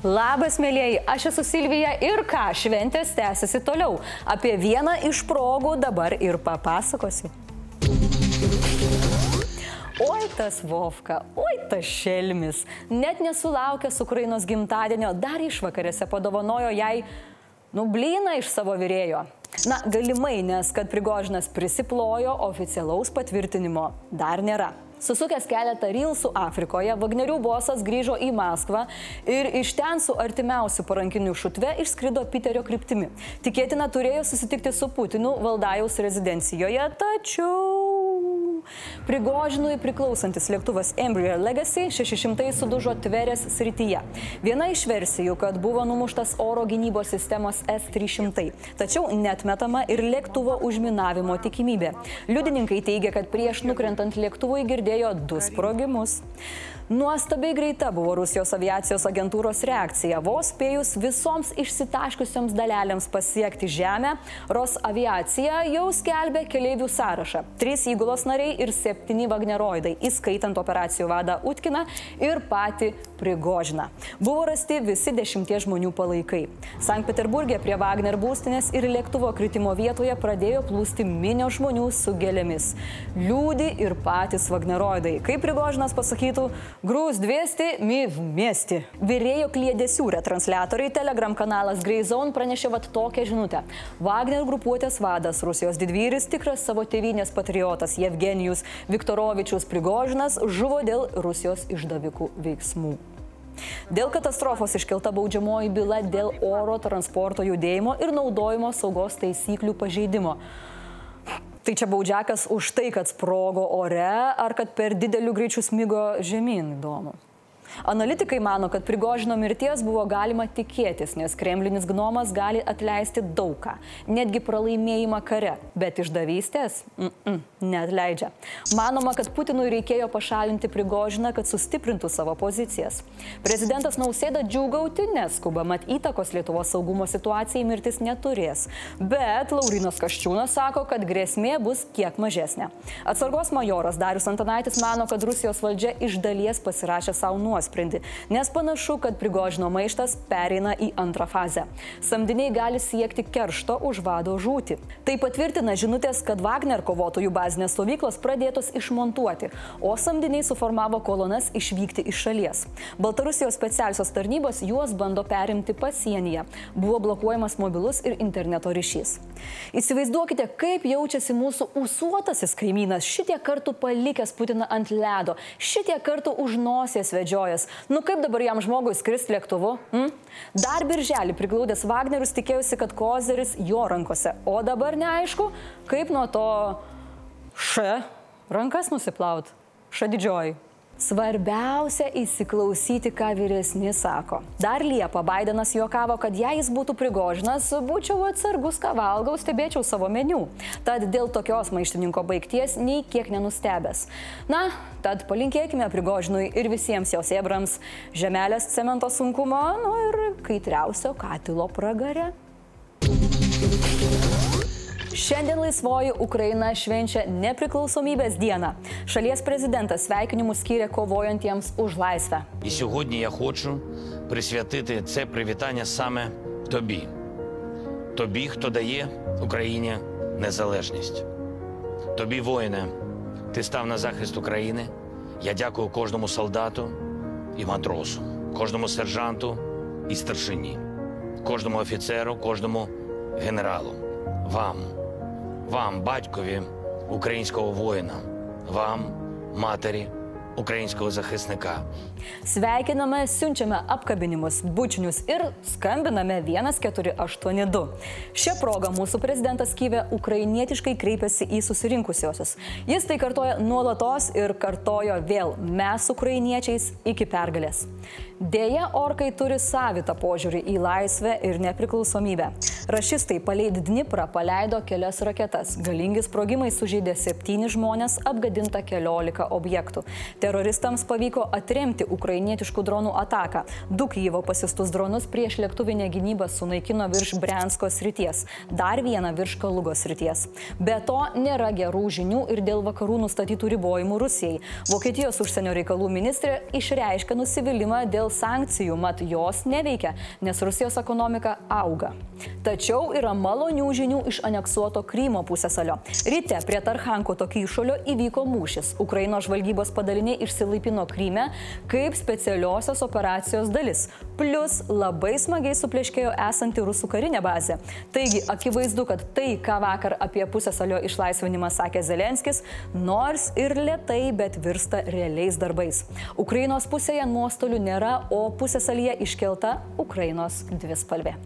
Labas, mėlyjeji, aš esu Silvija ir ką, šventės tęsiasi toliau. Apie vieną iš progų dabar ir papasakosiu. Oi tas Vovka, oi tas Šelmis, net nesulaukęs Ukrainos gimtadienio, dar išvakarėse padovanojo jai, nu, blyną iš savo vyrėjo. Na, galimai, nes kad Prigožinas prisiplojo, oficialaus patvirtinimo dar nėra. Susukęs keletą rylsų Afrikoje, Vagnerių bosas grįžo į Maskvą ir iš ten su artimiausiu parankiniu šutve išskrido Piterio kryptimi. Tikėtina turėjo susitikti su Putinu Valdajaus rezidencijoje, tačiau Prigožinui priklausantis lėktuvas Embraer Legacy 600 sudužo Tverės srityje. Viena iš versijų, kad buvo numuštas oro gynybos sistemos S-300, tačiau netmetama ir lėktuvo užminavimo tikimybė. Liudininkai teigia, kad prieš nukrentant lėktuvui girdėjo du sprogimus. Nuostabiai greita buvo Rusijos aviacijos agentūros reakcija. Vos spėjus visoms išsitaškiusioms dalelėms pasiekti Žemę, Ros aviacija jau skelbė keleivių sąrašą. Trys įgulos nariai ir septyni Wagneroidai, įskaitant operacijų vadą Utkiną ir patį Prigožiną. Buvo rasti visi dešimties žmonių palaikai. Sankt Peterburgė prie Wagner būstinės ir lėktuvo kritimo vietoje pradėjo plūsti minio žmonių su gėlėmis. Liūdi ir patys Wagneroidai. Kaip Prigožinas pasakytų, Grūs 200, mi vmesti. Vyrėjo kliedesių retransliatoriai Telegram kanalas Greyzone pranešė vat tokią žinutę. Wagner grupuotės vadas Rusijos didvyris, tikras savo tėvynės patriotas Jevgenijus Viktorovičius Prigožinas žuvo dėl Rusijos išdavikų veiksmų. Dėl katastrofos iškelta baudžiamoji byla dėl oro transporto judėjimo ir naudojimo saugos taisyklių pažeidimo. Tai čia baudžiakas už tai, kad sprogo ore ar kad per dideliu greičiu smigo žemyn, įdomu. Analitikai mano, kad Prigožino mirties buvo galima tikėtis, nes kremlinis gnomas gali atleisti daugą, netgi pralaimėjimą kare, bet išdavystės mm -mm, neatleidžia. Manoma, kad Putinui reikėjo pašalinti Prigožiną, kad sustiprintų savo pozicijas. Prezidentas Nausėda džiūgauti neskuba, mat įtakos Lietuvos saugumo situacijai mirtis neturės. Bet Laurinas Kaščiūnas sako, kad grėsmė bus kiek mažesnė. Atsargos majoras Darius Antanaitis mano, kad Rusijos valdžia iš dalies pasirašė savo nuomonę nuosprendį, nes panašu, kad Prigožino maištas pereina į antrą fazę. Samdiniai gali siekti keršto už vado žūti. Tai patvirtina žinutės, kad Wagner kovotojų bazinės stovyklos pradėtos išmontuoti, o samdiniai suformavo kolonas išvykti iš šalies. Baltarusijos specialiosios tarnybos juos bando perimti pasienyje. Buvo blokuojamas mobilus ir interneto ryšys. Įsivaizduokite, kaip jaučiasi mūsų ūsuotasis kaimynas, šitie kartų palikęs Putiną ant ledo, šitie kartų už nosies vedžioja kojas. Nu kaip dabar jam žmogui skristi lėktuvu? Mm? Dar birželį priglaudęs Wagnerius tikėjusi, kad kozeris jo rankose. O dabar neaišku, kaip nuo to š rankas nusiplaut. Š didžioji. Svarbiausia įsiklausyti, ką vyresni sako. Dar Liepa Bidenas juokavo, kad jei jis būtų prigožinas, būčiau atsargus, ką valgau, stebėčiau savo meniu. Tad dėl tokios maištininko baigties nei kiek nenustebęs. Na, tad palinkėkime prigožinui ir visiems jos ebrams žemelės cemento sunkumo, nu ir kaitriausio katilo pragare. Šiandien laisvoji Ukraina švenčia nepriklausomybės dieną. Šalies prezidentas sveikinimus skyrė kovojantiems už laisvę. І сьогодні я хочу присвятити це привітання саме тобі, тобі, хто дає Україні незалежність. Тобі, воїне, ти став на захист України. Я дякую кожному солдату і матросу, кожному сержанту і старшині, кожному офіцеру, кожному генералу, вам, вам, батькові українського воїна, вам, матері українського захисника. Sveikiname, siunčiame apkabinimus, bučinius ir skambiname 1482. Šią progą mūsų prezidentas Kyvė ukrainietiškai kreipėsi į susirinkusiosius. Jis tai kartoja nuolatos ir kartojo vėl mes ukrainiečiais iki pergalės. Deja, orkai turi savitą požiūrį į laisvę ir nepriklausomybę. Rašistai paleid Dniprą paleido kelias raketas. Galingi sprogimai sužeidė septyni žmonės, apgadinta keliolika objektų. Teroristams pavyko atremti ukrainietiškų dronų ataką. Du Kyivo pasistus dronus prieš lėktuvinę gynybą sunaikino virš Brensko srities, dar vieną virš Kalugos srities. Be to, nėra gerų žinių ir dėl vakarų nustatytų ribojimų Rusijai. Vokietijos užsienio reikalų ministrė išreiškia nusivylimą dėl sankcijų, mat jos neveikia, nes Rusijos ekonomika auga. Tačiau yra malonių žinių iš aneksuoto Krymo pusėsalio. Ryte prie Tarhanko tokį išolio įvyko mūšis. Ukrainos žvalgybos padaliniai išsilaipino Kryme kaip specialiosios operacijos dalis. Plus labai smagiai supleškėjo esanti rusų karinė bazė. Taigi akivaizdu, kad tai, ką vakar apie pusėsalio išlaisvinimą sakė Zelenskis, nors ir lietai, bet virsta realiais darbais. Ukrainos pusėje nuostolių nėra, o pusėsalyje iškelta Ukrainos dvispalvė.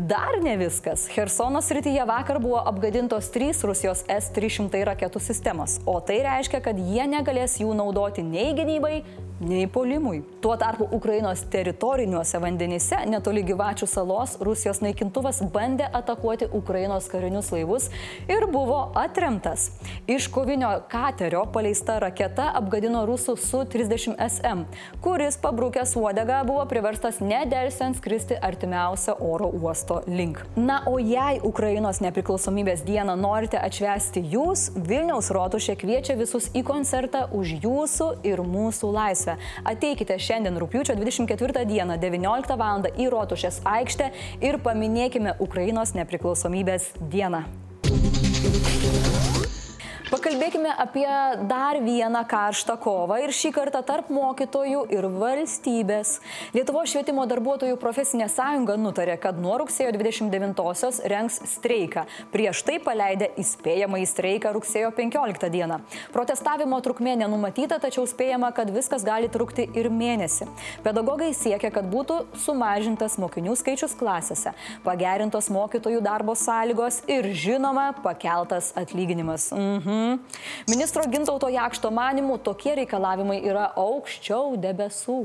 Dar ne viskas. Hersono srityje vakar buvo apgadintos trys Rusijos S-300 raketų sistemos, o tai reiškia, kad jie negalės jų naudoti nei gynybai, nei polimui. Tuo tarpu Ukrainos teritoriniuose vandenyse, netoli gyvačių salos, Rusijos naikintuvas bandė atakuoti Ukrainos karinius laivus ir buvo atremtas. Iš kovinio katerio paleista raketa apgadino rusų su 30 SM, kuris pabrukęs uodegą buvo priverstas nedelsiant skristi artimiausio oro uosto link. Na, o jei Ukrainos nepriklausomybės dieną norite atšvesti jūs, Vilniaus rotušė kviečia visus į koncertą už jūsų ir mūsų laisvę laisvę. Ateikite šiandien rūpiučio 24 dieną 19 val. į Rotušės aikštę ir paminėkime Ukrainos nepriklausomybės dieną. Pakalbėkime apie dar vieną karštą kovą ir šį kartą tarp mokytojų ir valstybės. Lietuvo švietimo darbuotojų profesinė sąjunga nutarė, kad nuo rugsėjo 29-osios rengs streiką. Prieš tai paleidę įspėjamą į streiką rugsėjo 15 dieną. Protestavimo trukmė nenumatyta, tačiau spėjama, kad viskas gali trukti ir mėnesį. Pedagogai siekia, kad būtų sumažintas mokinių skaičius klasėse, pagerintos mokytojų darbo sąlygos ir žinoma pakeltas atlyginimas. Mhm. Mhm. Ministro Gintauto Jakšto manimų tokie reikalavimai yra aukščiau debesų.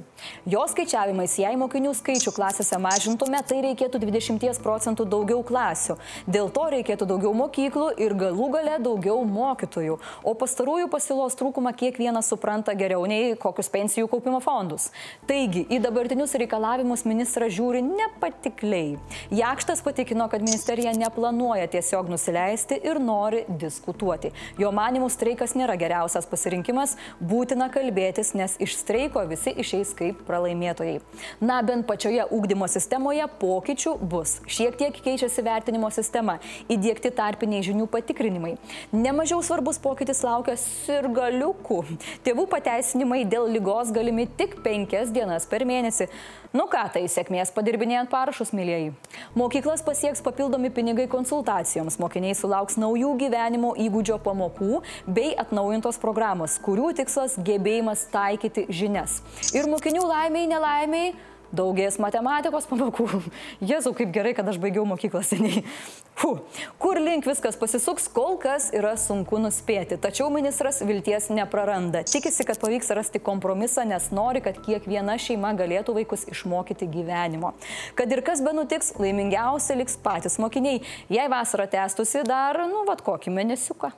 Jo skaičiavimais, jei mokinių skaičių klasėse mažintume, tai reikėtų 20 procentų daugiau klasių. Dėl to reikėtų daugiau mokyklų ir galų gale daugiau mokytojų. O pastarųjų pasiūlos trūkumą kiekvienas supranta geriau nei kokius pensijų kaupimo fondus. Taigi, į dabartinius reikalavimus ministras žiūri nepatikliai. Jakštas patikino, kad ministerija neplanuoja tiesiog nusileisti ir nori diskutuoti. Jo Jo manimų streikas nėra geriausias pasirinkimas, būtina kalbėtis, nes iš streiko visi išeis kaip pralaimėtojai. Na, bent pačioje ūkdymo sistemoje pokyčių bus. Šiek tiek keičiasi vertinimo sistema, įdėkti tarpiniai žinių patikrinimai. Nemažiau svarbus pokytis laukia sirgaliukų. Tėvų pateisinimai dėl lygos galimi tik penkias dienas per mėnesį. Nu ką, tai sėkmės padirbinėjant parašus, mėlyjei. Mokyklas pasieks papildomi pinigai konsultacijoms, mokiniai sulauks naujų gyvenimo įgūdžio pamokų bei atnaujintos programos, kurių tikslas gebėjimas taikyti žinias. Ir mokinių laimiai, nelaimiai daugės matematikos pamokų. Jėzau, kaip gerai, kad aš baigiau mokyklą seniai. Fuh. Kur link viskas pasisuks, kol kas yra sunku nuspėti. Tačiau ministras vilties nepraranda. Tikisi, kad pavyks rasti kompromisą, nes nori, kad kiekviena šeima galėtų vaikus išmokyti gyvenimo. Kad ir kas be nutiks, laimingiausi liks patys mokiniai. Jei vasara tęstusi dar, nu, vad kokį mėnesiuką.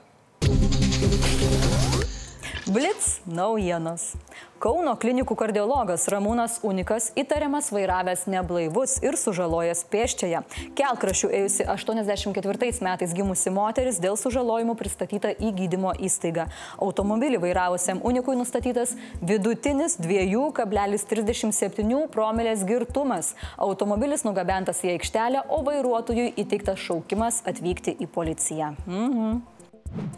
Blitz naujienos. Kauno klinikų kardiologas Ramūnas Unikas įtariamas vairavęs neblaivus ir sužalojęs pėščiąją. Kelkrašių ėjusi 84 metais gimusi moteris dėl sužalojimų pristatyta į gydymo įstaigą. Automobilį vairavusiam Unikui nustatytas vidutinis 2,37 promilės girtumas. Automobilis nugabentas į aikštelę, o vairuotojui įteiktas šaukimas atvykti į policiją. Mhm.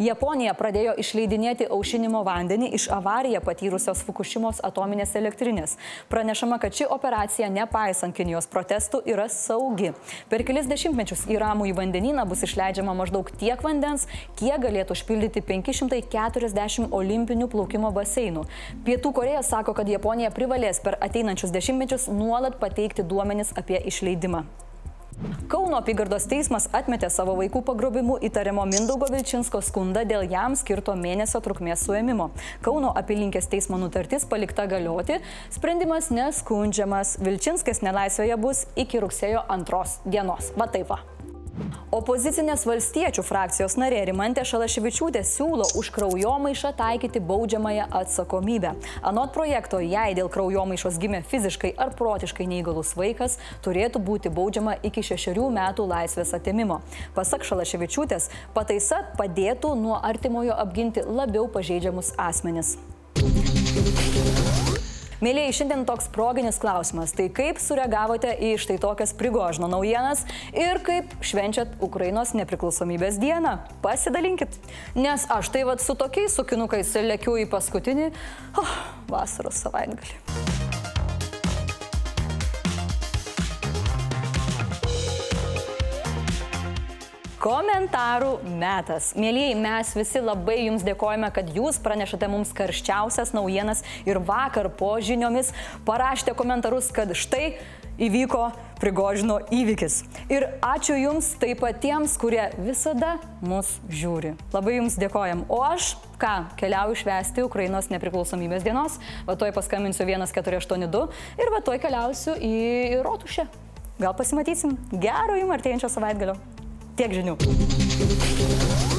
Japonija pradėjo išleidinėti aušinimo vandenį iš avariją patyrusios Fukushimos atominės elektrinės. Pranešama, kad ši operacija, nepaisant Kinijos protestų, yra saugi. Per kelis dešimtmečius į ramų į vandenyną bus išleidžiama maždaug tiek vandens, kiek galėtų užpildyti 540 olimpinių plaukimo baseinų. Pietų Koreja sako, kad Japonija privalės per ateinančius dešimtmečius nuolat pateikti duomenis apie išleidimą. Kauno apygardos teismas atmetė savo vaikų pagrobimu įtariamo Mindaugo Vilčinsko skundą dėl jam skirto mėnesio trukmės suėmimo. Kauno apylinkės teismo nutartis palikta galioti, sprendimas neskundžiamas. Vilčinskas nelaisvėje bus iki rugsėjo antros dienos. Va taip va. Opozicinės valstiečių frakcijos narė Rimantė Šalaševičiūtė siūlo už kraujomaišą taikyti baudžiamąją atsakomybę. Anot projekto, jei dėl kraujomaišos gimė fiziškai ar protiškai neįgalus vaikas, turėtų būti baudžiama iki šešerių metų laisvės atimimo. Pasak Šalaševičiūtės, pataisa padėtų nuo artimojo apginti labiau pažeidžiamus asmenis. Mėlyjei, šiandien toks proginis klausimas. Tai kaip sureagavote į štai tokias prigožno naujienas ir kaip švenčiat Ukrainos nepriklausomybės dieną? Pasidalinkit. Nes aš tai vad su tokiais sukinukais lėkiu į paskutinį oh, vasaros savaitgalį. Komentarų metas. Mėlyjei, mes visi labai jums dėkojame, kad jūs pranešate mums karščiausias naujienas ir vakar po žiniomis parašėte komentarus, kad štai įvyko prigožino įvykis. Ir ačiū Jums taip pat tiems, kurie visada mus žiūri. Labai Jums dėkojam. O aš, ką, keliauju švęsti Ukrainos nepriklausomybės dienos, va toj paskambinsiu 1482 ir va toj keliausiu į Rotušę. Gal pasimatysim. Gero jums artėjančio savaitgalio tiek žinių.